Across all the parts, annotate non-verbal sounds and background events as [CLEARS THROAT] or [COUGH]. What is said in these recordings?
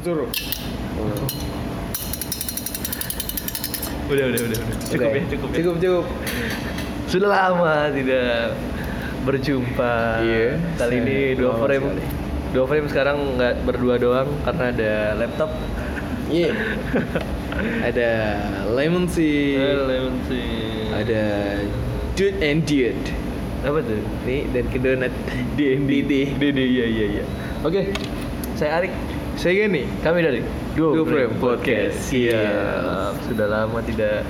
Suruh. Udah, udah, udah, udah. Cukup ya, cukup ya. Cukup, cukup. Sudah lama tidak berjumpa. Iya, Kali ini dua frame. sekali. Dua frame sekarang nggak berdua doang karena ada laptop. Iya. Ada lemon sih. Lemon sih. Ada dude and dude. apa tuh? Nih dan ke donat. DND. Dede. Dede, iya iya iya. Oke, saya Arik. Saya gini. Kami dari Dua, Dua Frame Frame Podcast. Iya. Iya. Sudah lama tidak.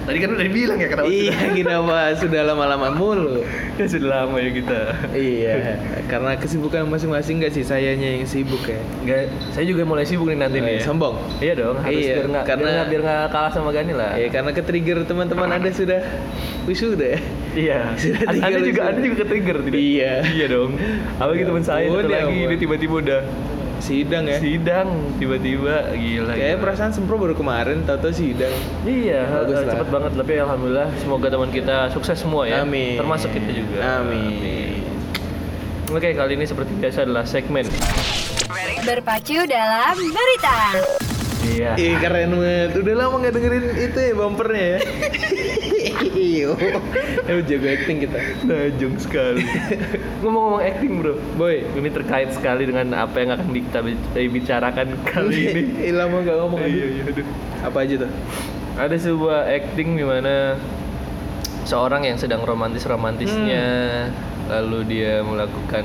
Tadi kan udah dibilang ya kenapa? Iya, kenapa sudah lama-lama mulu? Ya sudah lama ya kita. iya, karena kesibukan masing-masing gak sih sayanya yang sibuk ya. Enggak, saya juga mulai sibuk nih nanti nih. Eh, ya. sombong. Iya dong, harus Iya, biar nggak karena- biar nggak biar kalah sama Gani lah. Ya karena ke trigger teman-teman Anda sudah wisuda ya. Iya. Sudah anda juga anda juga ke trigger tidak? Iya. Iya dong. Apalagi Ya teman saya satu ya lagi dia tiba-tiba udah Sidang ya. sidang tiba-tiba gila. Kayak gila. perasaan sempro baru kemarin tahu-tahu sidang. Iya, Bagus eh, lah. cepet banget. Tapi alhamdulillah semoga teman kita sukses semua ya. Amin. Termasuk kita juga. Amin. Oke, kali ini seperti biasa adalah segmen. Berpacu dalam berita. Iya. Ih keren banget. Udah lama nggak dengerin itu ya bumpernya ya. [LAUGHS] Iyo. Eh jago acting kita. Najong sekali. [LAUGHS] Ngomong-ngomong acting bro, Boy. ini terkait sekali dengan apa yang akan kita bi- bicarakan kali [LAUGHS] ini. Lama nggak ngomong Iya, aja. iya, aduh. Apa aja tuh? Ada sebuah acting di mana seorang yang sedang romantis-romantisnya lalu dia melakukan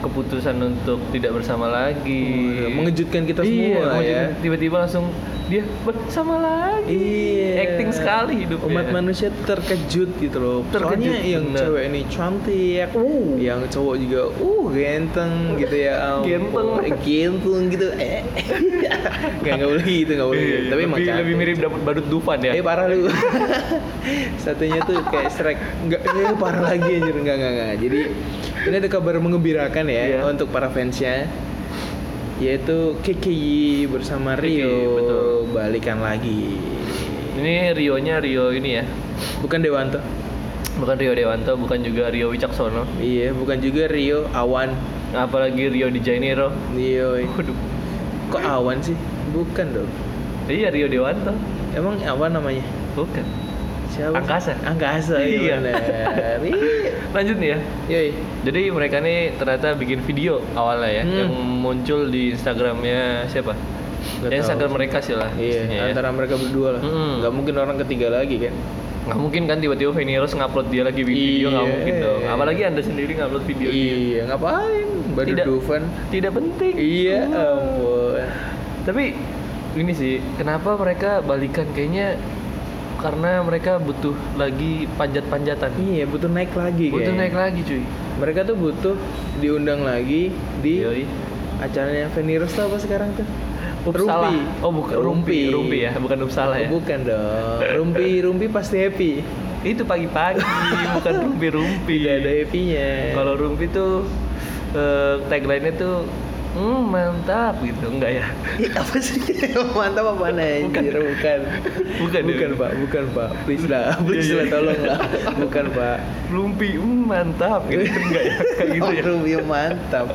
keputusan untuk tidak bersama lagi. Oh, mengejutkan kita semua Iya, ya. mengejutkan. Tiba-tiba langsung dia bersama lagi. Iya. Acting sekali hidupnya. Umat manusia terkejut gitu loh. Terkejut, Soalnya yang bener. cewek ini cantik, Uh. yang cowok juga uh ganteng gitu ya. ampun. Ganteng. [LAUGHS] ganteng gitu. Eh. [LAUGHS] Gak nggak boleh gitu, nggak boleh. Iya, gitu. Tapi lebih, lebih mirip dapat badut Dufan ya. Eh parah lu. [LAUGHS] Satunya tuh kayak Shrek. Enggak, eh parah lagi anjir. Enggak, enggak, enggak. Jadi ini ada kabar mengembirakan ya Iya. untuk para fansnya. Yaitu KKI bersama Rio betul. balikan lagi. Ini Rio-nya Rio ini ya. Bukan Dewanto. Bukan Rio Dewanto, bukan juga Rio Wicaksono. Iya, bukan juga Rio Awan. Apalagi Rio Di Janeiro. Rio. Waduh. Kok Awan sih? Bukan dong. Iya Rio Dewanto. Emang Awan namanya? Bukan. Siapa? Angkasa. Angkasa. Iya. Iya. Iya. Lanjut nih ya. Yoi. Jadi mereka nih ternyata bikin video awalnya ya Hmm. yang muncul di Instagramnya siapa? Nggak Ya, Instagram tahu. mereka sih lah. Iya, ya. antara mereka berdua lah. Mm-mm. Nggak mungkin orang ketiga lagi kan? Nggak mungkin kan tiba-tiba Feni Rose ngupload dia lagi video Iya. mungkin dong. Apalagi anda sendiri ngupload video dia. Iya, ngapain? Baru Tidak. Dufan. Tidak penting. Iya, ampun. Tapi ini sih, kenapa mereka balikan kayaknya karena mereka butuh lagi panjat-panjatan. Iya, butuh naik lagi Butuh kayaknya. naik lagi cuy. Mereka tuh butuh diundang lagi di Yoi. acaranya Venirus tuh apa sekarang tuh? Upsala. Rumpi. Oh bukan Rumpi. Rumpi ya, bukan Upsala ya. Bukan dong. Rumpi, Rumpi pasti happy. Itu pagi-pagi, [LAUGHS] bukan Rumpi-Rumpi. Tidak ada happy-nya. Kalau Rumpi tuh eh, tagline-nya tuh hmm, mantap gitu, enggak ya? Ih, [LAUGHS] apa sih? Mantap apa anjir? Bukan. Bukan. Bukan, bukan ya? Pak. Bukan, Pak. Please lah. Please Iya, lah, iya. tolong lah. Bukan, Pak. Rumpi, hmm, mantap gitu, [LAUGHS] enggak ya? Kayak gitu ya. Oh, Rumpi mantap.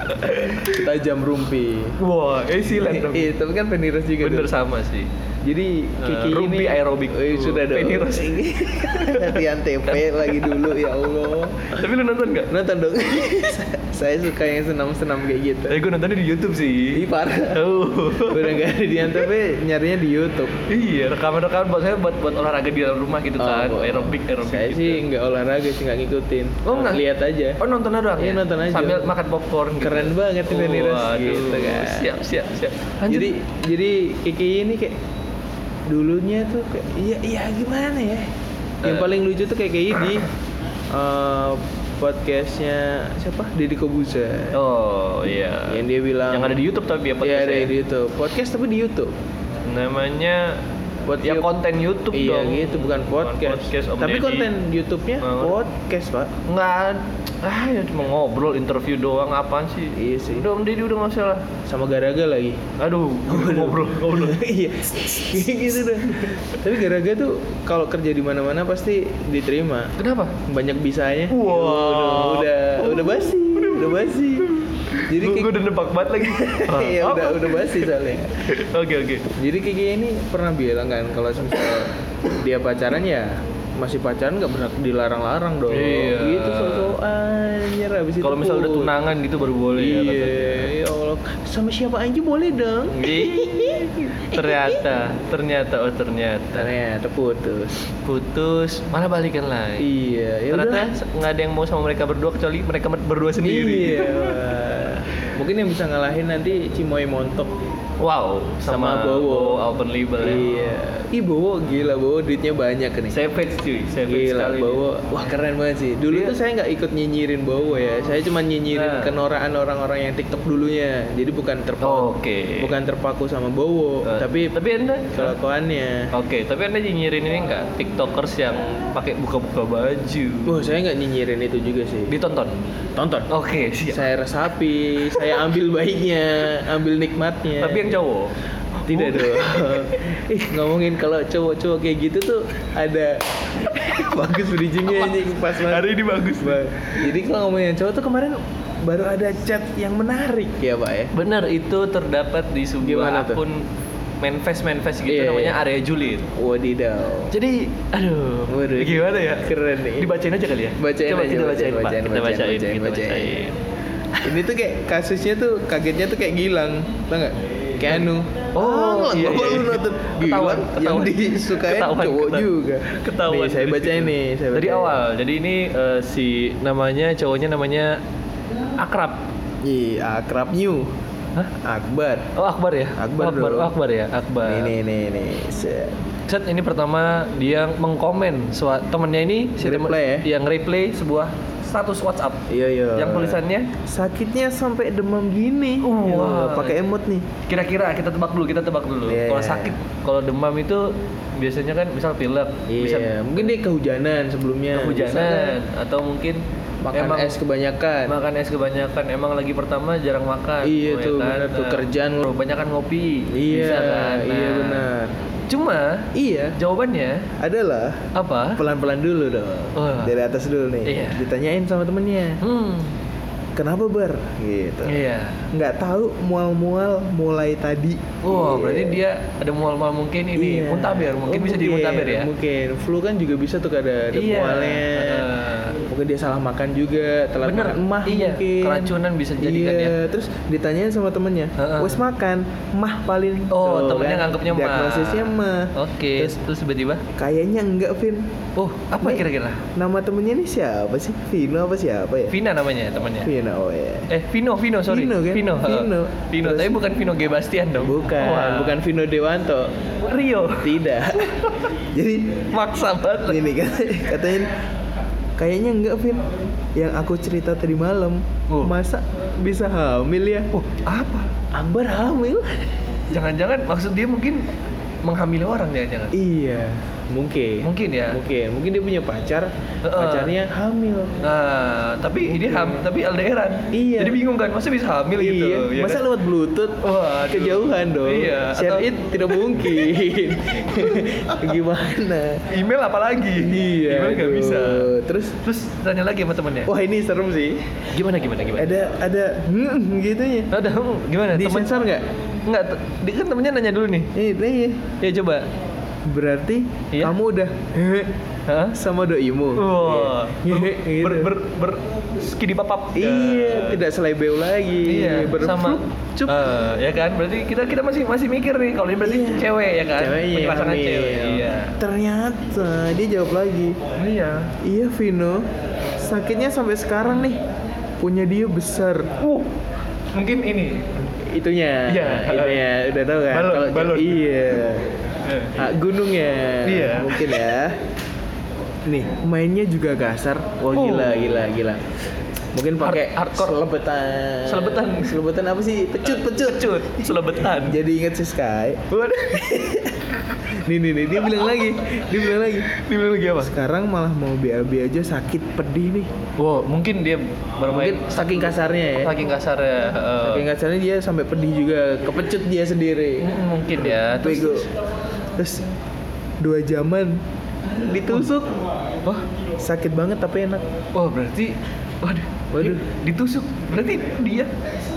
Kita jam Rumpi. Wah, eh silat dong. Iya, tapi kan Venirus juga. Bener tuh. sama sih. Jadi Eh, Kiki Rumpi ini aerobik. Eh, sudah dong. Venirus. [LAUGHS] Latihan TP lagi dulu ya Allah. Tapi lu nonton nggak? Nonton dong. [LAUGHS] Saya suka yang senam-senam kayak gitu. Eh, gue nontonnya di YouTube sih. Ih parah. Oh. [LAUGHS] Udah nggak ada di tapi nyarinya di YouTube. Iya, rekaman-rekaman buat saya buat buat olahraga di dalam rumah gitu kan, Oh, aerobik aerobik. Saya gitu. sih nggak olahraga sih nggak ngikutin. Oh, nggak? Lihat aja. Oh nonton doang Iya, ya? nonton aja. Sambil makan popcorn gitu. Keren banget Venirus Waduh, gitu kan. Siap, siap, siap. Lanjut. Jadi jadi Kiki ini kayak dulunya tuh kayak iya iya gimana ya? Yang Eh. paling lucu tuh kayak kayak di [CLEARS THROAT] eh, podcastnya siapa? Deddy Kobuzer. Oh, iya. Yang dia bilang Yang ada di YouTube tapi ya Iya podcastnya ada ya? di YouTube. Podcast tapi di YouTube. Namanya Buat ya konten YouTube iya dong. gitu bukan podcast. Om tapi Deddy. konten YouTube-nya podcast pak. Enggak ah ya cuma ngobrol interview doang apaan sih Iya sih. udah om Deddy udah nggak usah lah Sama Garaga lagi. aduh ngobrol ngobrol [LAUGHS] iya gitu dah tapi Garaga tuh kalau kerja di mana-mana pasti diterima kenapa banyak bisanya Wah. udah udah, udah basi udah basi Jadi Gue udah nebak banget lagi. Ah, [LAUGHS] Iya apa? udah udah basi soalnya. Oke oke. Jadi kayak gini ini pernah bilang kan kalau misal dia pacaran ya masih pacaran nggak pernah dilarang-larang dong. Iya. Gitu so anjir itu. Kalau misal udah tunangan gitu baru boleh ya Iya, katanya. ya Allah. Sama siapa aja boleh dong. Ternyata, ternyata, oh ternyata Ternyata putus. putus, malah balikan lagi. Iya, ya ternyata nggak ada yang mau sama mereka berdua kecuali mereka berdua sendiri. Iya. [LAUGHS] Mungkin yang bisa ngalahin nanti Cimoy Montok. Wow, sama, Sama Bowo. open label ya. Iya. Ih Bowo gila Bowo duitnya banyak nih. Savage cuy, savage Gila, sekali. Bowo. Wah keren banget sih. Dulu Dia- tuh saya nggak ikut nyinyirin Bowo ya. Saya cuma nyinyirin Nah. kenoraan orang-orang yang TikTok dulunya. Jadi bukan terpaku, Oke. bukan terpaku sama Bowo, Eh, tapi tapi anda kelakuannya. Oke, tapi anda nyinyirin ini enggak tiktokers yang pakai buka-buka baju. Wah saya nggak nyinyirin itu juga sih. Ditonton. Tonton. Oke, siap. Saya resapi, saya ambil baiknya, ambil nikmatnya. Tapi yang cowok. Tidak dong. [LAUGHS] Ngomongin kalau cowok-cowok kayak gitu tuh ada [LAUGHS] bagus bridgingnya ini pas banget. Hari ini bagus. Bang. Jadi kalau ngomongin cowok tuh kemarin baru ada chat yang menarik ya pak ya. Benar, itu terdapat di sebuah akun manifest manifest gitu Iya, namanya iya. area Juliet. Wadidaw. Jadi, aduh, Waduh, gimana ya? Keren nih. Dibacain aja kali ya. Bacain Coba aja, kita bacain, bacain, bacain, Kita bacain, bacain, bacain. bacain. Ini tuh kayak kasusnya tuh kagetnya tuh kayak Gilang, tau nggak? Kayak Anu. Oh, iya, bapak iya. lu nonton Ketahuan, ketahuan. disukain Ketahuan, cowok ketahuan. juga. Ketahuan. Nih, saya dari situ. nih, saya Dari bacain. awal. Jadi ini eh, si namanya cowoknya namanya Akrab. Iya, akrab new. Hah? Akbar. Oh Akbar ya? Akbar oh, Akbar, oh, Akbar ya? Akbar. Nih nih nih. Set. Set ini pertama dia mengkomen temennya ini si temen- Reply ya? yang replay sebuah status WhatsApp Iya iya. yang tulisannya sakitnya sampai demam gini. Wah. Wah, pakai emot nih. kira-kira kita tebak dulu kita tebak dulu Iya. kalau sakit kalau demam itu biasanya kan misal pilek bisa Iya, mungkin dia kehujanan sebelumnya. kehujanan atau mungkin Makan emang es kebanyakan. makan es kebanyakan emang lagi pertama jarang makan Iya ya tuh, kan? tuh, kerjaan lu. kebanyakan ngopi Iya, bisa kan iya Nah, benar. Cuma Iya, jawabannya adalah apa pelan-pelan dulu dong. Wah. Dari atas dulu nih. Iya. Ditanyain sama temennya, hmm kenapa ber? Gitu. iya Nggak tahu mual-mual mulai tadi. Oh, Iya. berarti dia ada mual-mual mungkin ini Iya. muntaber, mungkin Oh, bisa jadi muntaber ya. Mungkin flu kan juga bisa tuh ada ada Iya. mualnya. Heeh. Mungkin dia salah makan juga, telat Bener, makan emah iya, mungkin. keracunan bisa jadi kan iya. ya. Terus ditanyain sama temennya, Heeh. wes makan, mah paling. Oh, Tuh, temennya kan. nganggapnya mah. Diagnosisnya mah. Oke, Terus terus tiba-tiba kayaknya enggak, Vin. Oh, apa kira-kira? Nama temennya ini siapa sih? Vino apa siapa ya? Vina namanya temannya. Vino, oh ya. Eh, Vino, Vino, sorry. Vino, kan? Vino. Vino. Vino, Terus- tapi bukan Vino G Bastian dong. Bukan, Wah. bukan Vino Dewanto. Rio. Tidak. [LAUGHS] Jadi Maksa banget. ini kan katanya kayaknya enggak Vin yang aku cerita tadi malam Oh. masa bisa hamil ya Oh, apa? Ambar hamil Jangan-jangan maksud dia mungkin menghamili orang jangan-jangan. iya mungkin Mungkin ya. mungkin mungkin dia punya pacar Heeh. pacarnya hamil Nah, tapi ini ham, tapi LDRan. Iya. Jadi bingung kan, masa bisa hamil gitu? iya ya masa kan? lewat bluetooth Waduh. kejauhan dong Iya, share atau- it tidak mungkin [LAUGHS] gimana email apalagi? iya Email nggak bisa. terus Terus tanya lagi sama temennya. wah ini serem sih Gimana gimana gimana? ada ada hmm, gitu ya Ada gimana? di sensor nggak Enggak, dia kan temennya nanya dulu nih. ini iya Ya coba. Berarti Iya. kamu udah Hah? sama doimu. Wah, Hehe, gitu. ber, ber, ber, skidi papap. Iya, tidak selebeu lagi. Iya, Ber- sama. cup. Eh, ya kan, berarti kita kita masih masih mikir nih kalau ini berarti Iya. cewek ya kan, Cewek iya, Punya pasangan hamil. cewek. Iya. Ternyata dia jawab lagi. Iya. Iya Vino, sakitnya sampai sekarang nih punya dia besar. Uh, mungkin ini. Itunya, Iya. itunya udah tahu kan? Balon, Kalau- balon. Iya. Eh. Ah, gunungnya. Iya. Mungkin ya. Nih, mainnya juga kasar. Wah, Oh. gila, gila, gila. Mungkin pakai Hard- hardcore. selebetan. Selebetan. Selebetan apa sih? Pecut, pecut. Pecut, selebetan. Jadi inget si Sky. [LAUGHS] Nih, nih, nih, dia bilang lagi. Dia bilang lagi. Dia bilang lagi apa? Sekarang malah mau BAB aja sakit pedih nih. Wow, mungkin dia bermain Mungkin saking kasarnya ya. saking kasar ya. eh, Saking kasarnya dia sampai pedih juga, kepecut dia sendiri. mungkin ya. Terus, Bego. Terus dua jaman ditusuk. wah, Sakit banget tapi enak. wah berarti, waduh, Waduh. ditusuk berarti dia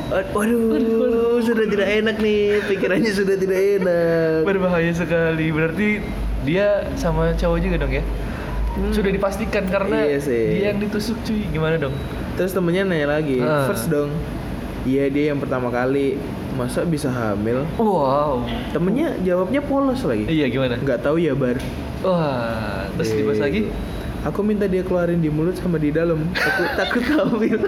Waduh, sudah tidak enak nih, pikirannya sudah tidak enak. berbahaya sekali berarti dia sama cowok juga dong ya sudah dipastikan karena Iya sih. dia yang ditusuk cuy gimana dong Terus temennya nanya lagi, Ah. first dong. Iya dia yang pertama kali, masa bisa hamil? wow Temennya jawabnya polos lagi. iya gimana Nggak tahu ya bar. wah terus dibahas Gitu. lagi Aku minta dia keluarin di mulut sama di dalam. Aku takut hamil.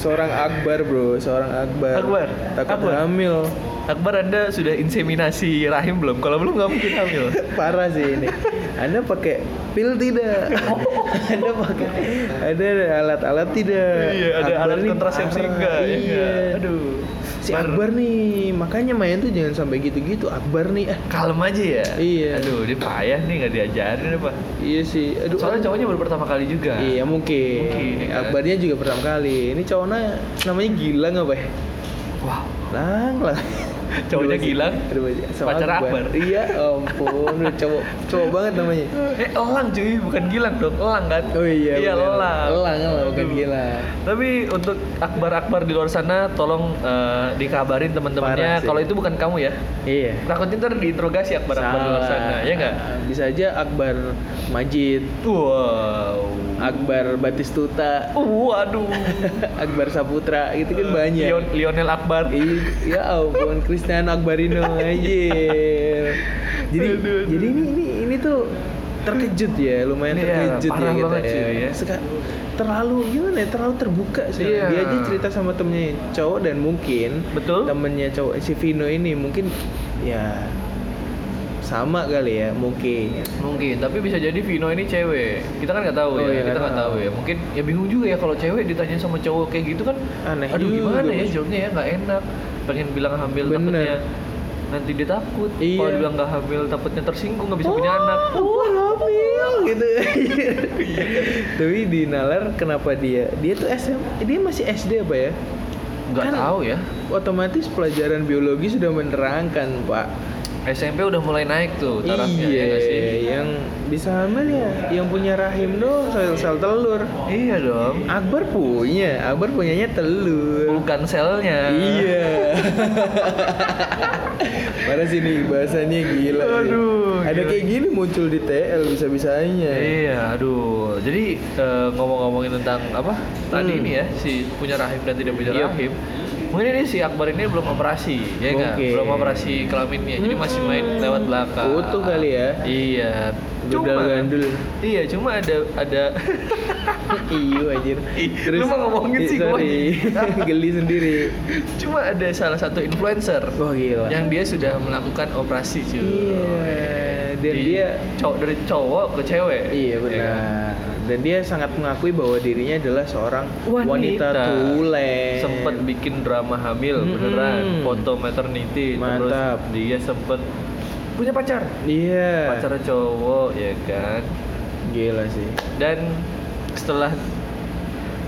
seorang Akbar bro, seorang Akbar. Akbar? Takut Akbar? hamil. Akbar anda sudah inseminasi rahim belum kalau belum nggak mungkin hamil [LAUGHS] Parah sih ini. Anda pakai pil tidak? [LAUGHS] Anda pakai ada alat-alat tidak? iya ada Akbar alat kontrasepsi parah. enggak ya Iya. nggak? aduh Si Bar- Akbar nih, makanya main tuh jangan sampai gitu-gitu. Akbar nih, ah, kalem aja ya Iya. aduh dia payah nih nggak diajarin apa iya sih. Aduh, soalnya cowoknya baru pertama kali juga Iya mungkin. Mungkin, ya kan? Akbarnya juga pertama kali. Ini cowoknya namanya Gilang apa ya? wow Lang lah. Cowoknya Gilang, sama pacar Akbar. Iya, ampun, udah cowok cowok banget namanya. eh elang cuy. Bukan gilang dong. Elang kan? Oh iya, iya bener. elang. Elang, elang, bukan Aduh. Gilang. tapi untuk akbar-akbar di luar sana tolong eh, dikabarin teman-temannya kalau itu bukan kamu ya. Iya. takutnya ntar diinterogasi akbar-akbar di luar sana. Ya nggak? Bisa aja Akbar Majid, wow. Akbar Batistuta, waduh [LAUGHS] Akbar Saputra, gitu kan banyak. Lion- Lionel Akbar. Ih, ya ampun [LAUGHS] Cristiano Akbarino anjir. Jadi Aduh, aduh. jadi ini ini ini tuh terkejut ya, lumayan Iya, terkejut parah ya kita ya. ya. Seka- terlalu gimana ya? Terlalu terbuka sih. Iya. Dia aja cerita sama temennya cowok dan mungkin Betul. temennya cowok si Vino ini mungkin ya sama kali ya mungkin. Mungkin, tapi bisa jadi Vino ini cewek. Kita kan nggak tahu Oh, ya, iya, kita nggak tahu. tahu ya. Mungkin ya bingung juga ya kalau cewek ditanya sama cowok kayak gitu kan. Aneh Aduh juga, gimana ya jawabnya ya nggak enak. Pengen bilang hamil Bener. takutnya nanti dia takut. Iya. Kalau bilang nggak hamil takutnya tersinggung nggak bisa punya anak. Oh, hamil gitu. [LAUGHS] Tapi di nalar kenapa dia? Dia tuh SM, dia masih SD apa ya? Nggak Kan- tahu ya. Otomatis pelajaran biologi sudah menerangkan, Pak. SMP udah mulai naik tuh tarafnya iya, ya sih? yang bisa hamil ya, yang punya rahim dong sel-sel telur. Iya dong. Akbar punya, Akbar punyanya telur. Bukan selnya. Iya. [LAUGHS] Mana sih nih bahasanya gila. Aduh, Ada gila. kayak gini muncul di TL bisa-bisanya. Iya, aduh. Jadi eh, ngomong-ngomongin tentang apa tadi Hmm. ini ya si punya rahim dan tidak punya Iya. rahim. Mungkin ini si Akbar ini belum operasi, ya nggak? Mungkin. Belum operasi kelaminnya, jadi masih main lewat belakang. Utuh kali ya. Iya. Gundal gandul. Iya, cuma ada ada. [LAUGHS] Iyo anjir. Ih, lu mah ngomongin Ih, sih sorry. [LAUGHS] Geli sendiri. cuma ada salah satu influencer Wah gila. yang dia sudah melakukan operasi cuy. Iya. Dan Di- dia cowok dari cowok ke cewek. Iya ya kan? Dan dia sangat mengakui bahwa dirinya adalah seorang wanita, tulen. sempet bikin drama hamil Mm-mm. beneran foto maternity Mantap. terus dia sempet punya pacar Iya. pacar cowok ya kan Gila sih. dan setelah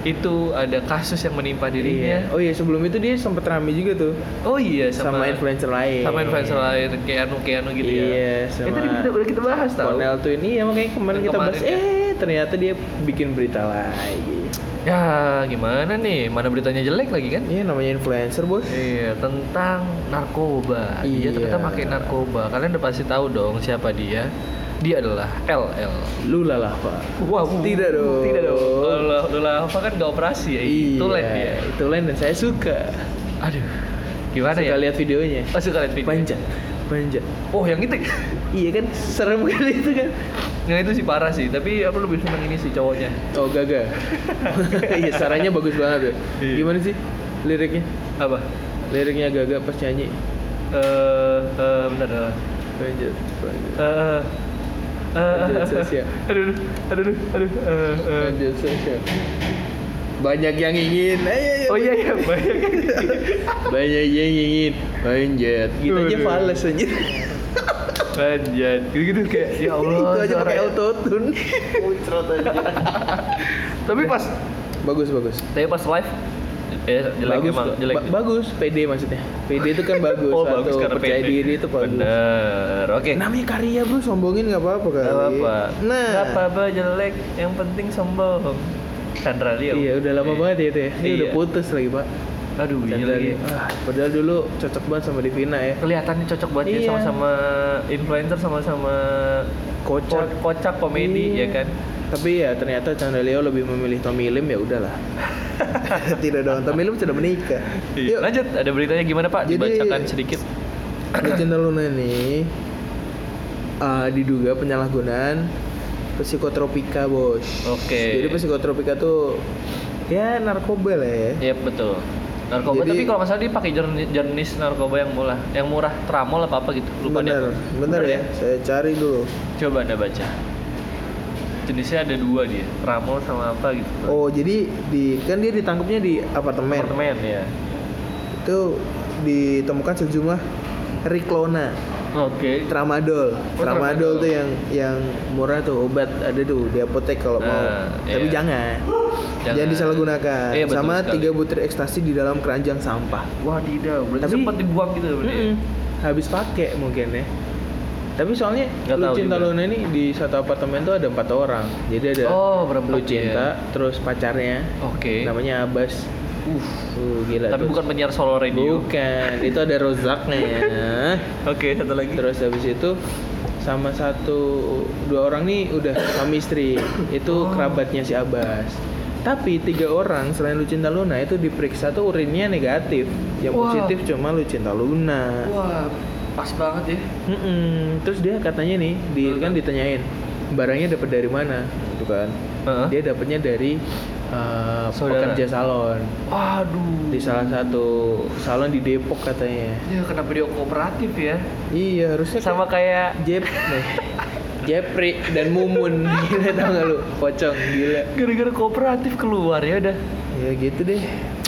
itu ada kasus yang menimpa dirinya Iya. Oh iya sebelum itu dia sempat rame juga tuh oh iya sama, sama, influencer lain. sama influencer lain kayak anu kayak anu gitu ya Iya, sama itu kita udah kita bahas tau Cornel tuh ini ya makanya kemarin kita bahas ya. eh ternyata dia bikin berita lagi. ya gimana nih mana beritanya jelek lagi kan Iya namanya influencer bos. Iya, tentang narkoba. Dia Iya. ternyata pakai narkoba. Kalian udah pasti tahu dong siapa dia. Dia adalah LL. Lula lah pak. Wah, Tidak dong. Tidak dong. Kalau Lula Alfa kan nggak operasi ya. Itu lain dia. Itu lain dan saya suka. Aduh. Gimana suka ya? lihat videonya. Oh, suka lihat video. Panjat, panjat. Oh, yang itu. Iya kan serem kali itu kan. yang itu sih parah sih, tapi aku lebih senang ini sih cowoknya. Oh gaga. [LAUGHS] Iya sarannya bagus banget tuh. Iya. Gimana sih liriknya? Apa? Liriknya gaga pas nyanyi. Eh, eh, bentar. eh. Panjat, panjat. Eh, eh, sosial. aduh, aduh, aduh, aduh, eh, eh. Panjat sosial. Banyak yang ingin. Ayo, ayo. Oh iya iya banyak. Banyak yang ingin panjat. Gitu aja fals aja. Panjat, gitu-gitu kayak ya Allah. Itu aja pakai autotune. Muncrat aja. Tapi pas Bagus bagus. tapi pas live Ya, jelek bagus emang, jelek. Ba- bagus PD maksudnya PD itu kan bagus oh, bagus karena percaya pede. diri itu bagus Bener. Oke. namanya karya bro sombongin nggak apa-apa kali Gak apa-apa. nah Gak apa-apa jelek, yang penting sombong. Chandra Leo. iya udah lama Iya. banget ya itu ya ini Iya. udah putus lagi pak Aduh, iya lagi. Ah, padahal dulu cocok banget sama Divina ya Kelihatannya cocok banget ya Iya. sama-sama influencer sama-sama Kocak. ko- kocak komedi Iya. ya kan. Tapi ya ternyata Chandra Leo lebih memilih Tommy Lim ya udahlah [LAUGHS] tidak dong Tommy Lim sudah menikah Iya. yuk Lanjut, ada beritanya gimana Pak? Jadi- Dibacakan sedikit. Lucinta Luna ini uh, diduga penyalahgunaan psikotropika bos. Oke. Jadi psikotropika tuh ya narkoba lah ya. Iya betul. Narkoba Jadi- tapi kalau masalah dia pakai jenis, jenis narkoba yang murah, yang murah tramol apa apa gitu. Lupa deh. bener, bener ya. Saya cari dulu. Coba anda baca. Jenisnya ada dua dia, tramol sama apa gitu. Oh jadi di kan dia ditangkapnya di apartemen. Apartemen ya. Itu ditemukan sejumlah Riklona, Oke. tramadol. Oh, tramadol tramadol. tuh yang yang murah tuh obat ada tuh di apotek kalau mau. Nah, Tapi iya. jangan. Jangan. Jangan, disalahgunakan. Iya, Sama sekali. tiga butir ekstasi di dalam keranjang sampah. Wadidaw, berarti Tapi- sempat dibuang gitu berarti. ya? Mm-mm. Habis pakai mungkin ya. Tapi soalnya Nggak tahu Lucinta juga. Luna ini di satu apartemen tuh ada empat orang. Jadi ada Oh, berempat Lucinta, terus pacarnya, Oke. namanya Abbas. Uh, Uh, gila. tapi tuh. bukan penyiar solo radio. Bukan, itu ada Rozaknya. [LAUGHS] Oke, satu lagi. terus habis itu sama satu dua orang nih udah suami istri. Itu Oh. kerabatnya si Abbas. Tapi tiga orang selain Lucinta Luna itu diperiksa tuh urinnya negatif. Yang Wah. positif cuma Lucinta Luna. Wah, pas banget ya. Mm-mm. Terus dia katanya nih, di, kan ditanyain barangnya dapat dari mana, gitu kan? Heeh. Dia dapatnya dari uh, Saudara. pekerja salon Waduh. di salah satu salon di Depok katanya. Ya kenapa dia kooperatif ya? Iya harusnya Sama kayak Jep, nih. Jepri dan Mumun, [LAUGHS] gila tau gak lu? Pocong, gila. gara-gara kooperatif keluar ya udah. Ya gitu deh.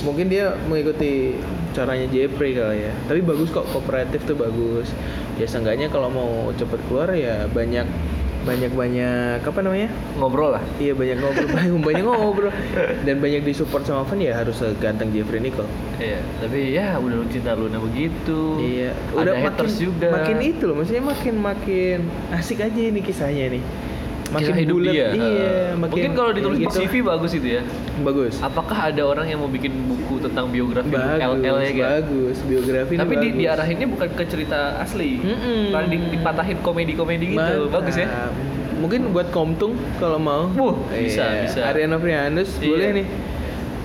Mungkin dia mengikuti caranya Jepri kali ya. Tapi bagus kok kooperatif tuh bagus. Ya seenggaknya kalau mau cepet keluar ya banyak banyak banyak apa namanya? Ngobrol lah. Iya banyak ngobrol, banyak, banyak ngobrol dan banyak disupport sama fan ya harus seganteng Jeffrey Nicole. Iya, tapi ya udah lu cinta Luna begitu. Iya, Ada makin, haters juga. Makin itu loh, maksudnya makin makin asik aja ini kisahnya nih. Makin Kisah hidup bulat, dia. Iya, makin Mungkin kalau ditulis gitu. di CV bagus itu ya. bagus. Apakah ada orang yang mau bikin buku tentang biografi Bagus, LL ya kan? bagus. Biografi Tapi di, bagus. diarahinnya bukan ke cerita asli. Mm-mm. Malah di- dipatahin komedi-komedi gitu. Mantap. Bagus ya. Mungkin buat Komtung kalau mau. Wuh, bisa, Iya, bisa. Ariana Frianus Iya. boleh nih.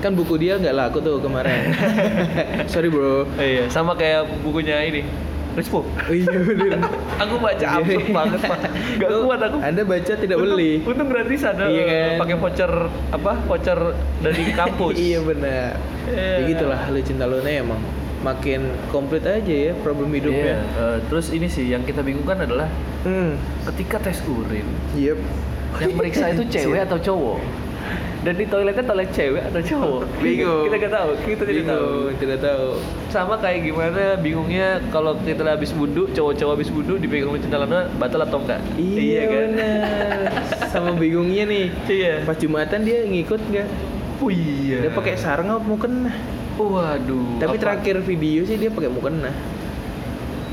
Kan buku dia nggak laku tuh kemarin. [LAUGHS] Sorry bro. Iya, sama kayak bukunya ini. Rispo. Oh iya bener. [LAUGHS] Aku baca absurd banget, Pak. Gak Tuh, kuat aku. Anda baca tidak Untung- beli. Untung gratisan Iya eh, kan? pakai voucher apa? Voucher dari [LAUGHS] kampus. iya benar. Iya. Ya gitulah Lucinta Luna emang makin komplit aja ya problem Iya. hidupnya. eh, terus ini sih yang kita bingungkan adalah Hmm. ketika tes urin Yep. yang meriksa itu [LAUGHS] cewek atau cowok dan di toiletnya toilet cewek atau cowok Bingung. kita nggak tahu kita tidak tahu tidak tahu. sama kayak gimana bingungnya kalau kita habis wudhu cowok-cowok habis wudhu dipegang Lucinta Luna batal atau enggak Iya, kan benar. Sama [LAUGHS] bingungnya nih. iya Pas Jumatan dia ngikut nggak? oh iya Dia pakai sarung apa mukena? waduh Tapi apa? terakhir video sih dia pakai mukena.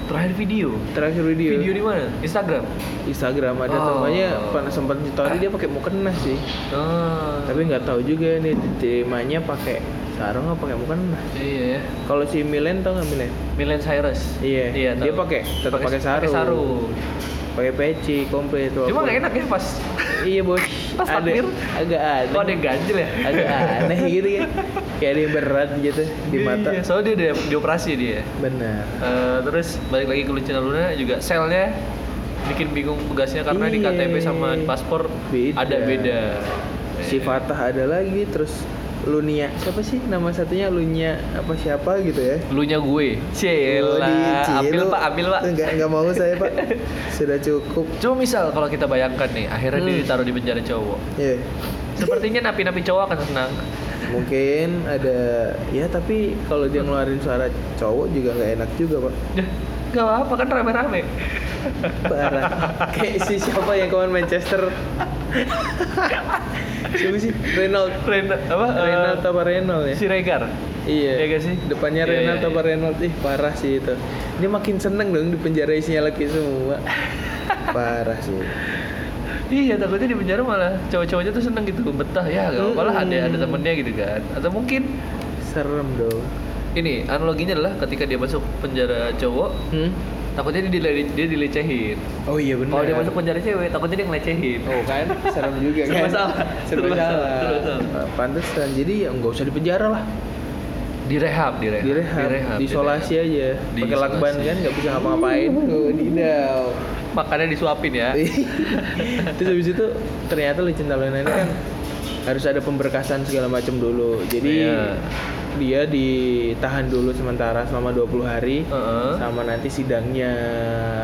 Terakhir video Terakhir video. video di mana Instagram Instagram ada Oh. temannya pernah sempat story dia pakai mukena sih. ah Tapi nggak tahu juga nih diterimanya pakai sarung apa pakai mukena. iya ya Kalau si Milen tau nggak Milen? Milen Cyrus Iya, iya dia pakai tetap pakai sarung. sarung Pakai peci komplit. cuma nggak enak ya pas Iya bos. [LAUGHS] Pas takbir? agak aneh. kok ada yang ganjil ya agak aneh gitu kan. [LAUGHS] Kayak yang berat gitu di mata. Iya, soalnya dia di, dioperasi dia. Benar. Eh, terus balik lagi ke Lucinta Luna juga selnya bikin bingung tugasnya karena di Iya. KTP sama di paspor Beda. ada beda. Si Fatah ada lagi terus Lunia siapa sih nama satunya? Lunia apa siapa gitu ya? Lu nya gue Oh, Cila di ambil pak ambil pak. Enggak, enggak mau saya pak. [LAUGHS] Sudah cukup. Cuma misal kalau kita bayangkan nih akhirnya dia Hmm. ditaruh di penjara cowok. Iya. Sepertinya napi-napi cowok akan senang Mungkin ada Ya tapi kalau dia ngeluarin suara cowok juga nggak enak juga pak Ya, Gak apa kan rame-rame Parah Kayak si siapa yang kemarin Manchester siapa sih Renault Ren apa? eh, Renault apa Renault ya si Regar. Iya. Iya gak sih? Depannya Iya, Renault iya, apa iya. Renault ih parah sih itu. Dia makin seneng dong di penjara isinya laki semua. [LAUGHS] parah sih. Iya takutnya di penjara malah cowok-cowoknya tuh seneng gitu betah ya gak apa lah ada ada temennya gitu kan atau mungkin Serem dong. ini analoginya adalah ketika dia masuk penjara cowok Hmm? takutnya dia, dile- dia dilecehin Oh iya benar. kalau dia masuk penjara cewek takutnya dia ngelecehin Oh kan, serem juga kan. Serba salah. Serba salah. salah, serba salah. Pantesan. Jadi ya nggak usah di penjara lah. direhab direhab Direhab, diisolasi aja. Pakai lakban kan nggak bisa ngapa-ngapain. [LAUGHS] Oh, didau. Makannya disuapin ya Terus habis itu ternyata licin tahunan ini kan harus ada pemberkasan segala macam dulu. Jadi Iya. dia ditahan dulu sementara selama 20 hari Heeh. sama nanti sidangnya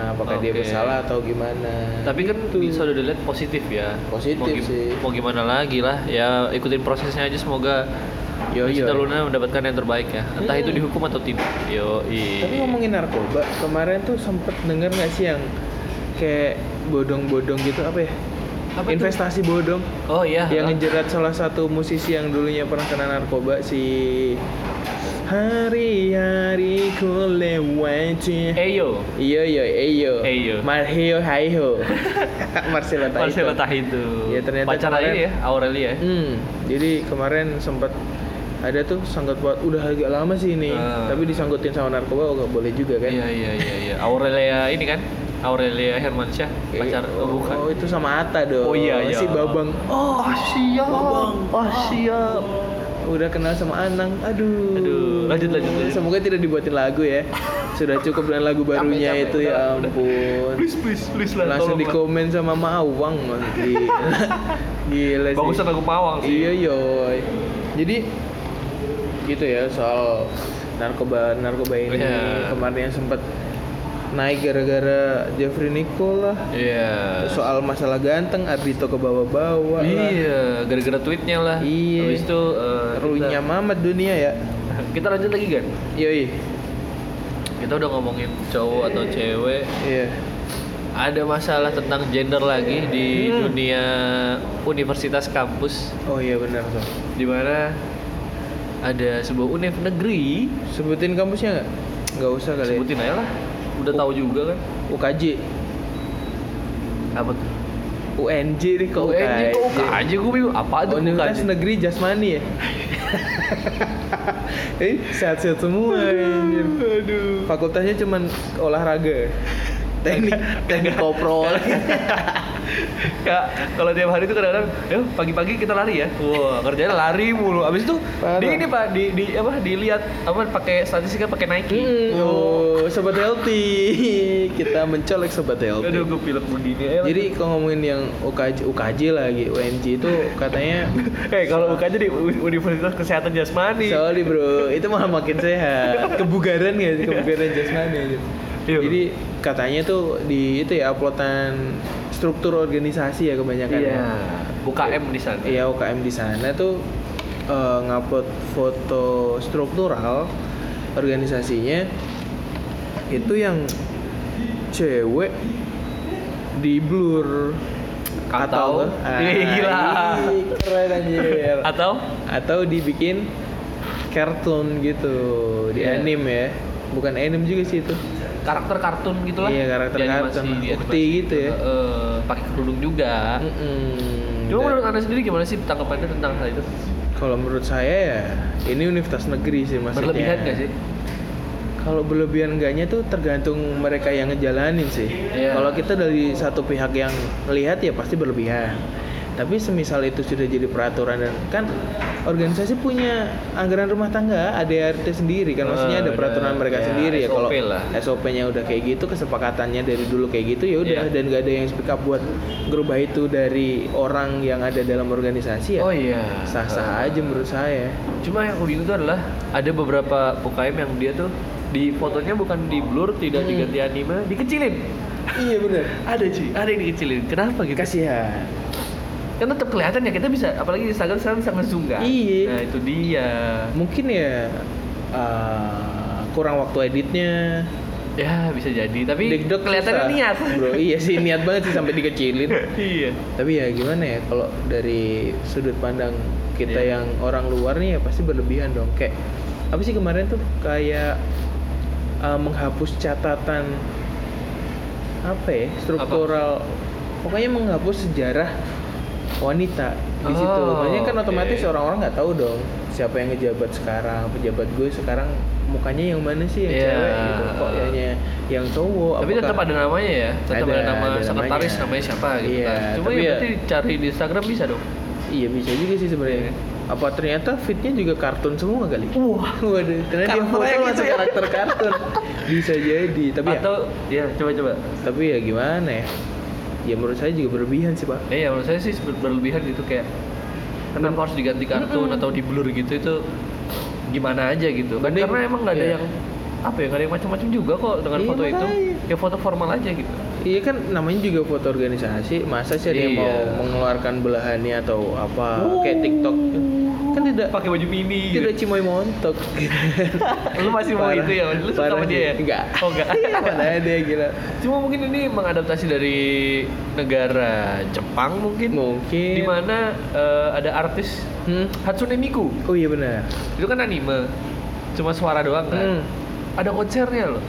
apakah dia Oke. bersalah atau gimana. tapi kan Gitu. bisa udah dilihat positif ya Positif mau, sih. mau gimana lagi lah ya ikutin prosesnya aja semoga Yo, yo. Luna mendapatkan yang terbaik ya entah Hmm. itu dihukum atau tidak yo Tapi ngomongin narkoba, kemarin tuh sempet denger nggak sih yang kayak bodong-bodong gitu apa ya? Apa? Investasi bodong. Oh iya. Yang ngejerat salah satu musisi yang dulunya pernah kena narkoba si Hari-hari ku lewati Eyo. Iyo iyo iyo Eyo. Marhio haiho [LAUGHS] Marcelo Taito Marcelo Tahitu Ya, ternyata pacar kemarin- ini ya Aurelia. Ya Hmm, jadi kemarin sempat ada tuh sangkut buat udah agak lama sih ini, Ah. tapi disangkutin sama narkoba oh, nggak boleh juga kan? iya iya iya iya. Aurelia ini kan Aurelia Hermansyah pacar oh, bukan Oh itu sama Ata dong. Oh, iya, iya. Si Babang. oh siap Babang. oh siap Udah kenal sama Anang. Aduh. Aduh, lanjut, lanjut, lanjut. Semoga tidak dibuatin lagu ya. Sudah cukup dengan lagu barunya Capek, itu ya ampun. please please please lah Langsung di komen sama Mawang. Gila. [LAUGHS] Gila sih. bagusan lagu Pawang sih Iya yoy. Jadi gitu ya soal narkoba narkoba ini Iya. kemarin yang sempat naik gara-gara Jeffrey Nicole lah. iya Soal masalah ganteng Ardito ke bawah-bawah iya gara-gara tweetnya lah Iya. habis itu eh, Runya Mamat dunia ya. kita, [LAUGHS] kita lanjut lagi kan Yoi. kita udah ngomongin cowok atau cewek Iya. ada masalah tentang gender lagi di Hmm. dunia universitas kampus Oh iya benar tuh. di mana ada sebuah univ negeri Sebutin kampusnya nggak? Nggak usah kali. ya. sebutin aja lah udah tahu juga kan UKJ. apa tuh UNJ nih kok UNJ kok UKJ gue bingung apa tuh Universitas Negeri Jasmani ya. [LAUGHS] Eh, sehat-sehat semua. aduh Fakultasnya cuman olahraga. Teknik teknik koprol. [LAUGHS] ya kalau tiap hari itu kadang-kadang ya pagi-pagi kita lari ya wah kerjanya lari mulu abis itu Parah. di ini pak di, di apa dilihat apa pakai statistiknya pakai Nike Hmm, oh, sobat healthy. [LAUGHS] Kita mencolek sobat healthy. aduh gue pilek begini ya Jadi kalau ngomongin yang UKJ, UKJ lagi, UNJ itu katanya [LAUGHS] eh kalau UKJ di Universitas Kesehatan Jasmani sorry bro, itu malah makin sehat. [LAUGHS] Kebugaran ya, kebugaran jasmani. Iya. Jadi katanya tuh di itu ya uploadan struktur organisasi ya kebanyakan iya. ya. UKM di sana. Iya UKM di sana tuh eh, ngupload foto struktural organisasinya itu yang cewek di blur. Atau- Ih, gila. ih, keren anjir. Atau? Atau dibikin kartun gitu di Iya. anime ya. Bukan anime juga sih itu karakter kartun gitulah Iya, karakter Di animasi- kartun. di animasi gitu ya. Eh, pakai kerudung juga Mm-mm. cuma Dan- menurut anda sendiri gimana sih tanggapannya tentang hal itu kalau menurut saya ya ini universitas negeri sih maksudnya berlebihan gak sih Kalau berlebihan enggaknya tuh tergantung mereka yang ngejalanin sih. Iya. Kalau kita dari satu pihak yang melihat ya pasti berlebihan. Tapi semisal itu sudah jadi peraturan dan kan organisasi punya anggaran rumah tangga, ADRT sendiri kan maksudnya ada peraturan mereka ya, sendiri ya kalau. SOP-nya udah kayak gitu, kesepakatannya dari dulu kayak gitu ya udah Iya. dan gak ada yang speak up buat ngerubah itu dari orang yang ada dalam organisasi ya. oh iya Sah-sah aja menurut saya. Cuma yang aku bingung itu adalah ada beberapa UKM yang dia tuh di fotonya bukan di blur, tidak Hmm. diganti anime, dikecilin. Iya benar. [LAUGHS] Ada cuy, ada yang dikecilin. Kenapa gitu? Kasihan. Kan tetap kelihatan ya kita bisa, apalagi di Instagram sekarang bisa ngezoom kan. Iya. Nah itu dia. mungkin ya uh, kurang waktu editnya Ya bisa jadi, tapi Dikdok kelihatannya susah. niat. [LAUGHS] bro iya sih niat banget sih sampai dikecilin [LAUGHS] iya. tapi ya gimana ya kalau dari sudut pandang kita Iya. yang orang luar nih ya pasti berlebihan dong kayak apa sih kemarin tuh kayak uh, menghapus catatan apa ya struktural pokoknya menghapus sejarah wanita di Oh, situ makanya kan otomatis orang-orang nggak tahu dong siapa yang ngejabat sekarang pejabat gue sekarang mukanya yang mana sih yang Iya. cewek gitu kok yang yang cowok Tapi apakah- tetap ada namanya ya, tetap Ada, ada, nama ada sekretaris namanya. namanya siapa gitu Iya, kan. Cuma tapi ya ya- berarti cari di Instagram bisa dong. Iya bisa juga sih sebenarnya. Apa ternyata fitnya juga kartun semua kali? Wah. Waduh, ternyata dia foto yang masuk gitu ya. karakter kartun. bisa jadi, tapi ya, Atau ya coba-coba. tapi ya gimana ya? Ya menurut saya juga berlebihan sih pak. Eh ya menurut saya sih ber- berlebihan gitu kayak kenapa harus diganti kartun atau di blur gitu itu gimana aja gitu kan Mending- karena emang nggak ada iya. yang apa ya nggak ada yang macam-macam juga kok dengan Iya, foto itu makanya. ya foto formal aja gitu Iya kan namanya juga foto organisasi, masa sih ada yang mau Iya. mengeluarkan belahannya atau apa kayak TikTok kan tidak pakai baju mini tidak cimoy montok [LAUGHS] lu masih mau itu ya lu suka sama dia ya. Enggak. oh enggak [LAUGHS] Iya, mana ada gila. cuma mungkin ini mengadaptasi dari negara Jepang mungkin Mungkin. di mana eh, ada artis Hmm? Hatsune Miku Oh iya benar. itu kan anime cuma suara doang kan Hmm. ada konsernya loh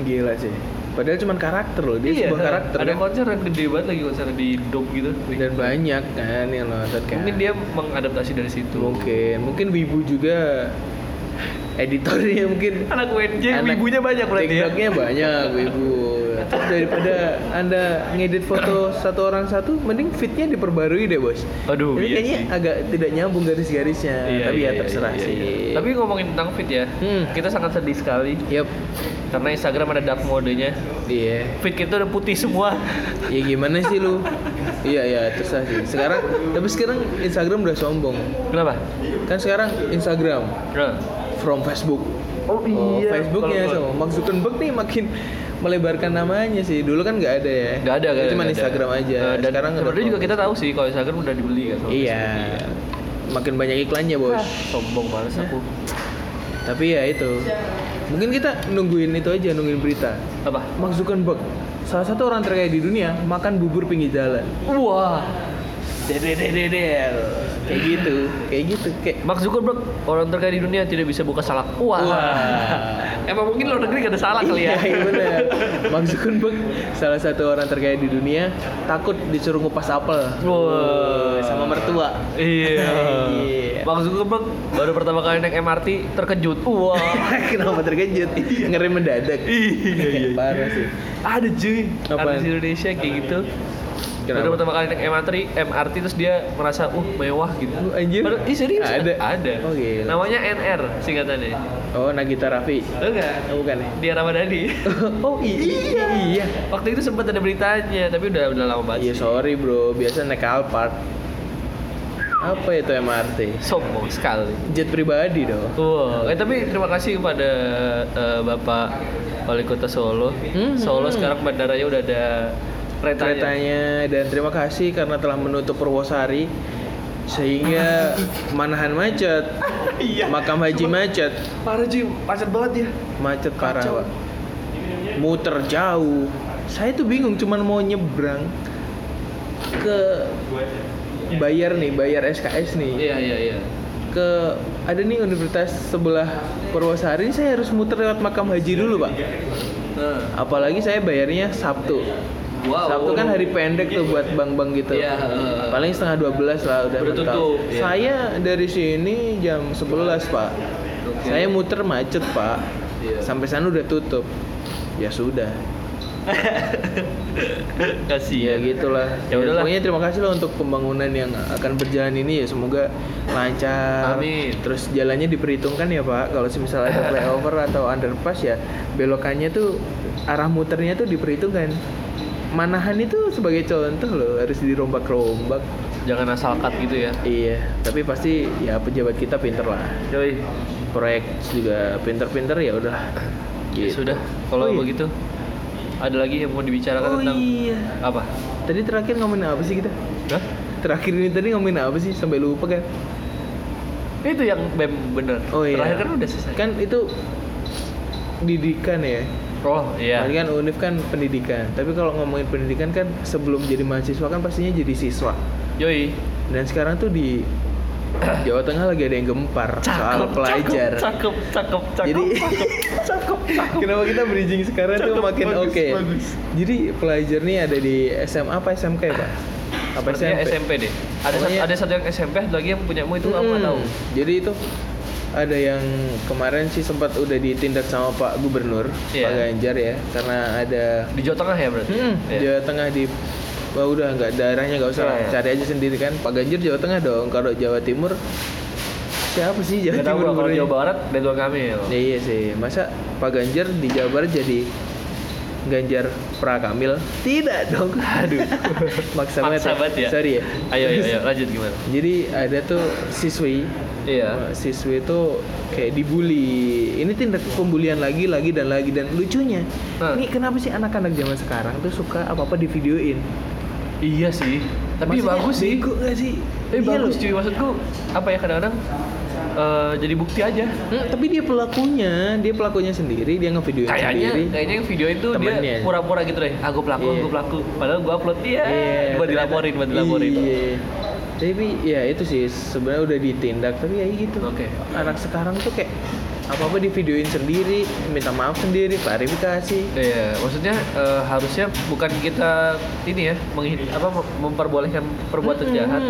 Gila sih. Padahal cuma karakter loh, dia sebuah karakter Iya, ada kan. konser yang gede banget lagi konser di dome gitu. Dan banyak kan yang nonton kan. Mungkin dia mengadaptasi dari situ. Mungkin mungkin wibu juga editornya mungkin anak WNJ anak ibunya banyak berarti ya. TikToknya banyak wibu daripada anda ngedit foto satu orang satu mending fitnya diperbarui deh bos Aduh, ini iya kayaknya sih. agak tidak nyambung garis-garisnya Iya, tapi iya, ya iya, terserah iya, sih iya. Tapi ngomongin tentang fit ya, Hmm. kita sangat sedih sekali Yup, karena Instagram ada dark modenya. iya Fit kita udah putih semua. ya gimana sih lu iya iya terserah sih sekarang tapi sekarang Instagram udah sombong Kenapa? kan sekarang Instagram Nah. from Facebook Oh Oh, iya. Facebooknya Kalau- so. Mark Zuckerberg nih makin melebarkan namanya sih. Dulu kan nggak ada ya. Nggak ada, ada. Cuma ada. Instagram aja. Eh, dan Sekarang udah sebenarnya juga kita tahu sih kalau Instagram udah dibeli kan. Iya. Facebook. Makin banyak iklannya bos. Ah, sombong banget aku. Tapi ya itu. Mungkin kita nungguin itu aja, nungguin berita. Apa? Mark Zuckerberg, salah satu orang terkaya di dunia, makan bubur pinggir jalan. Wah. Dededededel. Kayak gitu, kayak gitu, kayak Mark Zuckerberg orang terkaya di dunia tidak bisa buka salak. Wah. Wah. Emang mungkin luar negeri gak ada salak kali ya. Iya, iya bener. Mark Zuckerberg salah satu orang terkaya di dunia takut disuruh ngupas apel. Wah. sama mertua. Iya. [LAUGHS] Iya. Mark Zuckerberg baru pertama kali naik MRT terkejut. Wah. [LAUGHS] Kenapa terkejut? Ngerem mendadak. Iya, iya, iya. Parah sih. Ada cuy. Apaan? Artis Indonesia kayak gitu. Kenapa? Baru pertama kali naik MRT, MRT terus dia merasa uh mewah gitu. Oh, anjir. Padahal- Ih serius? Ada? Ada. Oh, gila. Namanya NR singkatannya. Oh, Nagita Raffi. Enggak. Oh, bukan ya? Dia Ramadhani. [LAUGHS] Oh, iya. Iya. Waktu itu sempat ada beritanya, tapi udah udah lama banget. Iya, sorry bro. Biasa naik Alphard. Apa itu MRT? Sombong sekali. Jet pribadi dong. Wow, eh tapi terima kasih kepada eh, Bapak Wali Kota Solo. Hmm, Solo hmm. sekarang bandaranya udah ada keretanya. keretanya dan terima kasih karena telah menutup Purwosari sehingga [LAUGHS] Manahan macet, Iya. Makam Haji macet, Parah cuy, macet banget ya. macet parah Kacau. pak. Muter jauh. Saya tuh bingung cuman mau nyebrang ke bayar nih, bayar SKS nih. Iya iya iya. Ke ada nih universitas sebelah Purwosari saya harus muter lewat Makam Haji dulu, Pak. Nah, Apalagi saya bayarnya Sabtu. Wow. Sabtu kan hari pendek tuh buat bank-bank gitu. Iya, heeh. Paling setengah 12 lah udah tutup, iya. Saya dari sini jam 11, Pak. Oke. Saya muter macet, Pak. Iya. Sampai sana udah tutup. Ya sudah. [LAUGHS] kasih Ya gitulah. Ya udahlah. Pokoknya terima kasih lah untuk pembangunan yang akan berjalan ini ya semoga lancar. Amin. Terus jalannya diperhitungkan ya, Pak. Kalau misalnya ada [LAUGHS] flyover atau underpass ya belokannya tuh arah muternya tuh diperhitungkan. Manahan itu sebagai contoh loh harus dirombak-rombak. Jangan asal cut gitu ya. Iya, tapi pasti ya pejabat kita pinter lah. Yoi. Proyek juga pinter-pinter ya udah. Ya sudah, kalau Oh, iya. begitu ada lagi yang mau dibicarakan Oh tentang iya. apa? Tadi terakhir ngomongin apa sih kita? Hah? Terakhir ini tadi ngomongin apa sih sampai lupa kan? Itu yang bem bener. Oh iya. Terakhir kan udah selesai. Kan itu didikan ya. Oh iya. Tadi kan UNIF kan pendidikan. Tapi kalau ngomongin pendidikan kan sebelum jadi mahasiswa kan pastinya jadi siswa. Yoi. Dan sekarang tuh di [COUGHS] Jawa Tengah lagi ada yang gempar soal pelajar. Cakep, cakep, cakep. Jadi cakep, [LAUGHS] cakep. kenapa kita bridging sekarang tuh Cakep, makin bagus, oke. bagus. Jadi pelajar nih ada di SMA apa SMK ya, Pak? Apa SMP? SMP deh. Ada satu, Pokoknya- ada satu yang SMP, satu lagi yang punyamu itu aku nggak Hmm, tahu. Jadi itu ada yang kemarin sih sempat udah ditindak sama Pak Gubernur Iya. Pak Ganjar ya karena ada Di Jawa Tengah ya berarti. hmm, Iya. Jawa Tengah di Wah udah nggak daerahnya nggak usah lah, Iya, iya. cari aja sendiri kan Pak Ganjar Jawa Tengah dong kalau Jawa Timur siapa sih Jawa tahu Timur kalau? Jawa Barat Ridwan Kamil. Ya, iya sih masa Pak Ganjar di Jawa Barat jadi Ganjar Prakamil tidak dong aduh [LAUGHS] maksa banget Maksa banget ya. sorry ya Ayo, ayo, ayo, [LAUGHS] lanjut gimana? jadi ada tuh siswi Iya. siswi itu kayak dibully ini tindak pembulian lagi lagi dan lagi dan lucunya Hah. ini kenapa sih anak-anak zaman sekarang tuh suka apa apa di videoin Iya sih. Tapi Maksudnya bagus sih. bego gak sih Tapi Iya bagus loh. cuy maksudku apa ya kadang-kadang eh, jadi bukti aja. Hmm, tapi dia pelakunya dia pelakunya sendiri dia ngevideoin Kayaknya sendiri kayaknya yang video itu Temennya. dia pura-pura gitu deh. Ah gue pelaku, Iya. gue pelaku. Padahal gue upload dia. Iya, buat dilaporin, buat dilaporin. Iya. Tapi ya itu sih sebenarnya udah ditindak tapi ya gitu. Oke. Anak sekarang tuh kayak apa-apa di videoin sendiri, minta maaf sendiri, klarifikasi. Iya, maksudnya eh, harusnya bukan kita ini ya, menghin- apa mem- memperbolehkan perbuatan Hmm. jahat.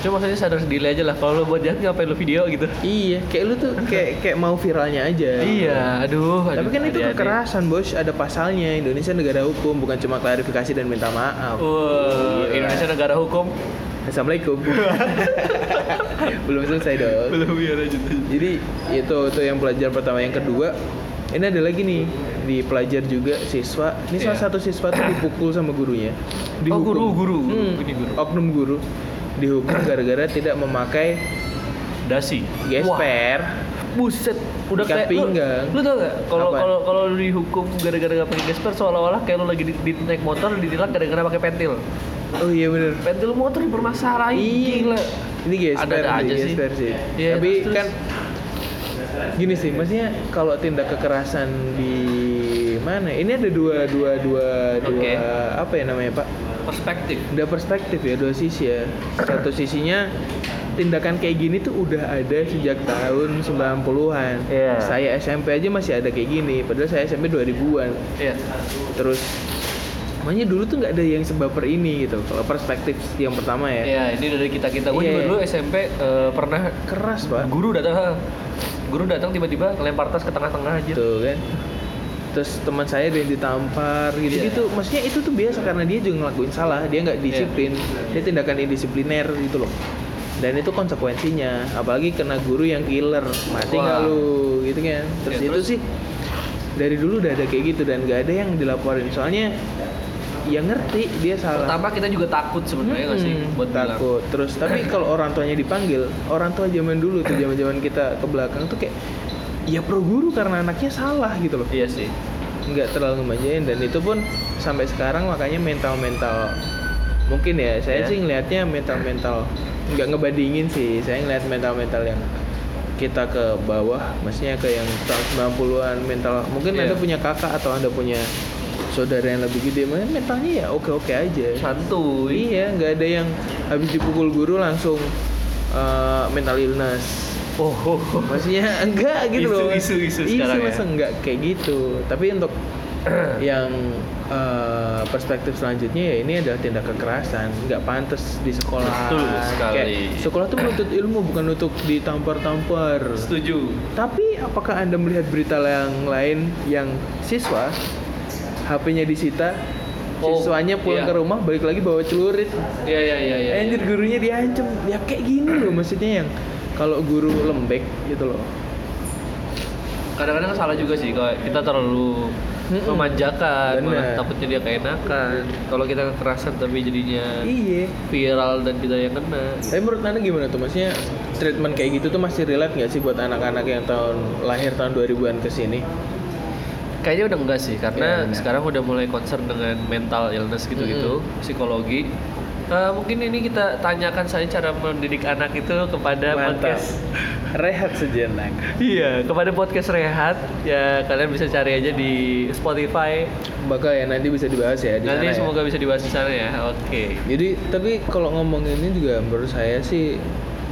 Cuma maksudnya sadar sendiri aja lah. Kalau lo buat jahat ngapain lo video gitu? Iya, kayak lu tuh kayak kayak mau viralnya aja. Iya, aduh. Tapi aduh, kan itu adik-adik. kekerasan, Bos. Ada pasalnya. Indonesia negara hukum, bukan cuma klarifikasi dan minta maaf. Wah, Gila. Indonesia negara hukum. Assalamualaikum. [LAUGHS] Belum selesai dong. Belum ya lanjut. Jadi itu tuh yang pelajaran pertama, yang kedua ini ada lagi nih di pelajar juga siswa. Ini salah Iya. satu siswa tuh dipukul sama gurunya. Oh, guru, guru, guru. Hmm, Ini guru. Oknum guru dihukum gara-gara tidak memakai Dasi. gesper. Buset, udah kayak pinggang. Lu, lu tau gak? Kalau kalau kalau lu dihukum gara-gara gak pakai gesper seolah-olah kayak lu lagi di, di naik motor ditilang gara-gara pakai pentil. Oh iya bener. Pentil motor dipermasalahin gila. Ini gesper, sih, aja sih. gesper sih. Iya, Tapi terus- kan gini sih, maksudnya kalau tindak kekerasan di mana? Ini ada dua dua dua dua Oke. apa ya namanya Pak? Perspektif. Ada perspektif ya dua sisi ya. Satu sisinya tindakan kayak gini tuh udah ada sejak tahun 90-an. Iya. Saya SMP aja masih ada kayak gini, padahal saya SMP 2000-an. Iya. Terus makanya dulu tuh nggak ada yang sebaper ini gitu. Kalau perspektif yang pertama ya. Iya, ini dari kita-kita. Gue Iya. juga dulu SMP eh, pernah Keras, Pak. guru datang guru datang tiba-tiba ngelempar tas ke tengah-tengah aja. Tuh kan. Terus teman saya ada yang ditampar gitu Iya. gitu. Maksudnya itu tuh biasa karena dia juga ngelakuin salah, dia nggak disiplin, dia tindakan indisipliner gitu loh. Dan itu konsekuensinya, apalagi kena guru yang killer, mati nggak lu gitu kan. Terus Ya, itu terus? sih dari dulu udah ada kayak gitu dan nggak ada yang dilaporin. Soalnya yang ngerti dia salah. Pertama kita juga takut sebenarnya nggak sih Hmm, buat bilang. takut. Terus tapi kalau orang tuanya dipanggil, orang tua zaman dulu tuh zaman-zaman kita ke belakang tuh kayak ya pro guru karena anaknya salah gitu loh. Iya sih. Nggak terlalu ngemanjain dan itu pun sampai sekarang makanya mental-mental mungkin ya saya Ya. sih ngelihatnya mental-mental nggak ngebandingin sih. Saya ngelihat mental-mental yang kita ke bawah, maksudnya ke yang tahun 90-an mental. Mungkin Iya. Anda punya kakak atau Anda punya saudara yang lebih gede, mungkin mentalnya ya oke-oke aja. Santuy. Iya, nggak ada yang habis dipukul guru langsung uh, mental illness. Oh, oh, oh. Maksudnya enggak gitu loh. Isu- isu- isu sekarang ya. masa enggak kayak gitu. Tapi untuk [CLEARS THROAT] yang uh, perspektif selanjutnya ya ini adalah tindak kekerasan, nggak pantas di sekolah. Betul sekali. Kayak sekolah tuh menuntut ilmu bukan untuk ditampar-tampar. Setuju. Tapi apakah Anda melihat berita yang lain yang siswa HP-nya disita, Oh, siswanya pulang iya. ke rumah balik lagi bawa celurit. Iya iya iya iya. Anjir gurunya diancam. Ya kayak gini loh maksudnya yang kalau guru lembek gitu loh. Kadang-kadang salah juga sih kalau kita terlalu memanjakan, malah Bener. takutnya dia keenakan. Kalau kita kekerasan tapi jadinya Iya. viral dan kita yang kena. Tapi menurut anda gimana tuh? Maksudnya treatment kayak gitu tuh masih relate nggak sih buat anak-anak yang tahun lahir tahun 2000-an ke sini? Kayaknya udah enggak sih, karena benar. sekarang udah mulai concern dengan mental illness gitu-gitu, psikologi. Eh, mungkin ini kita tanyakan saja cara mendidik anak itu kepada Mantap. podcast. Rehat sejenak. Iya, kepada podcast Rehat ya kalian bisa cari aja di Spotify. Bakal ya nanti bisa dibahas ya di Nanti sana ya. semoga bisa dibahas di sana ya. Oke. Jadi tapi kalau ngomong ini juga menurut saya sih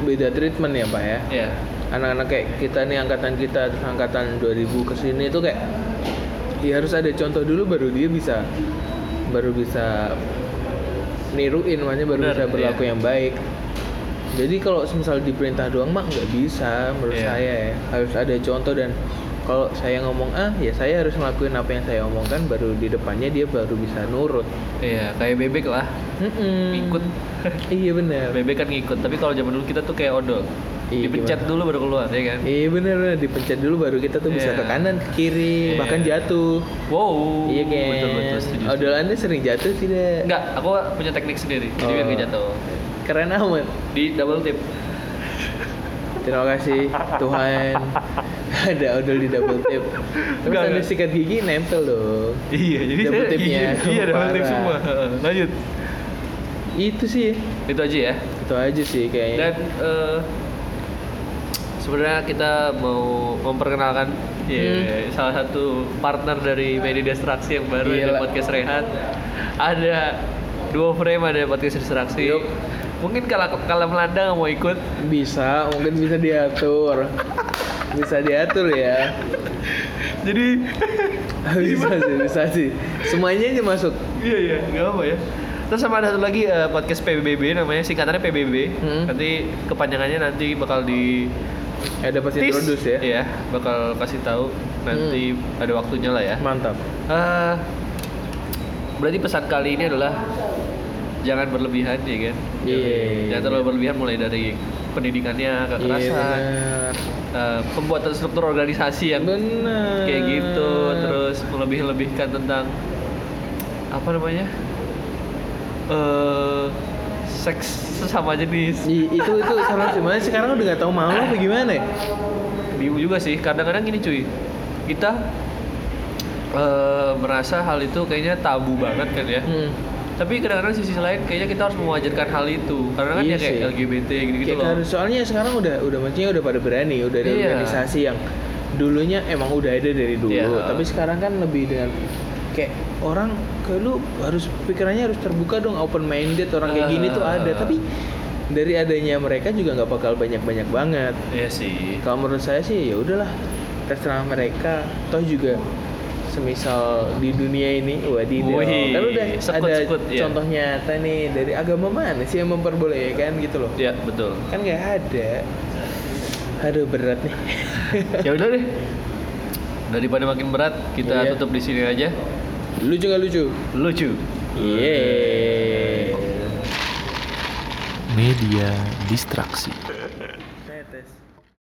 beda treatment ya Pak ya. Ya. Anak-anak kayak kita nih angkatan kita angkatan 2000 ke sini itu kayak ya harus ada contoh dulu baru dia bisa baru bisa niruin makanya baru Bener, bisa berlaku iya. yang baik. Jadi kalau misal diperintah doang mah nggak bisa menurut Iya. saya ya. Harus ada contoh dan kalau saya ngomong ah ya saya harus ngelakuin apa yang saya omongkan baru di depannya dia baru bisa nurut. Iya, kayak bebek lah. Mm-mm. Ngikut. Iya benar. [LAUGHS] Bebek kan ngikut, tapi kalau zaman dulu kita tuh kayak odol. Iya, Dipencet gimana? dulu baru keluar, ya kan? Iya bener bener dipencet dulu baru kita tuh bisa Iya. ke kanan ke kiri Iya. bahkan jatuh. Wow. iya kan. Betul betul setuju. Odolannya sering jatuh tidak? Enggak, aku punya teknik sendiri. Jadi biar Oh. nggak jatuh. Keren amat. Di double tip. Terima kasih Tuhan. ada odol di double tip. Ada enggak. sikat gigi nempel dong. Iya, jadi Double saya [LAUGHS] tipnya. Iya, iya double tip semua. Lanjut. Itu sih. Itu aja ya. Itu aja sih kayaknya. Dan eh, sebenarnya kita mau memperkenalkan ya, salah satu partner dari media distraksi yang baru Gila. ada podcast Rehat. Ada dua frame ada podcast distraksi. Yup. Mungkin kalau kalau Melanda nggak mau ikut, bisa, mungkin bisa diatur. bisa diatur ya. jadi [LAUGHS] bisa sih, bisa sih. Semuanya aja masuk. iya iya nggak apa ya. Terus sama ada satu lagi eh, podcast PBB namanya singkatannya PBB. Hmm. Nanti kepanjangannya nanti bakal di Ada pasti tease. introduce ya. Iya, bakal kasih tahu nanti ada waktunya lah ya. Mantap. Eh, berarti pesan kali ini adalah jangan berlebihan ya kan? Iya. Jangan terlalu berlebihan mulai dari pendidikannya, Iya kekerasan, benar. eh, pembuatan struktur organisasi yang Benar. kayak gitu, terus melebih-lebihkan tentang apa namanya? eh seks sesama jenis. I- itu itu salah sih Makanya sekarang udah nggak tahu malu apa gimana ya Bingung juga sih. Kadang-kadang gini cuy, kita eh, merasa hal itu kayaknya tabu banget kan ya. hmm. Tapi kadang-kadang sisi lain kayaknya kita harus mewajarkan hal itu karena kan Iya ya kayak sih. LGBT gitu-gitu loh. harus- soalnya sekarang udah udah maksudnya udah pada berani udah ada Iya. organisasi yang dulunya emang udah ada dari dulu Iya. tapi sekarang kan lebih dengan kayak orang kayak lu harus pikirannya harus terbuka dong open minded orang kayak gini tuh ada tapi dari adanya mereka juga nggak bakal banyak banyak banget Iya sih. kalau menurut saya sih ya udahlah terserah mereka toh juga semisal di dunia ini wadidaw Wih, kan udah sekut-sekut, ada ya. contoh nyata nih dari agama mana sih yang memperbolehkan gitu loh Ya betul. kan nggak ada aduh berat nih [LAUGHS] ya udah deh. Daripada makin berat, kita Iya. tutup di sini aja. Lucu nggak lucu Lucu. Yeay. Media distraksi.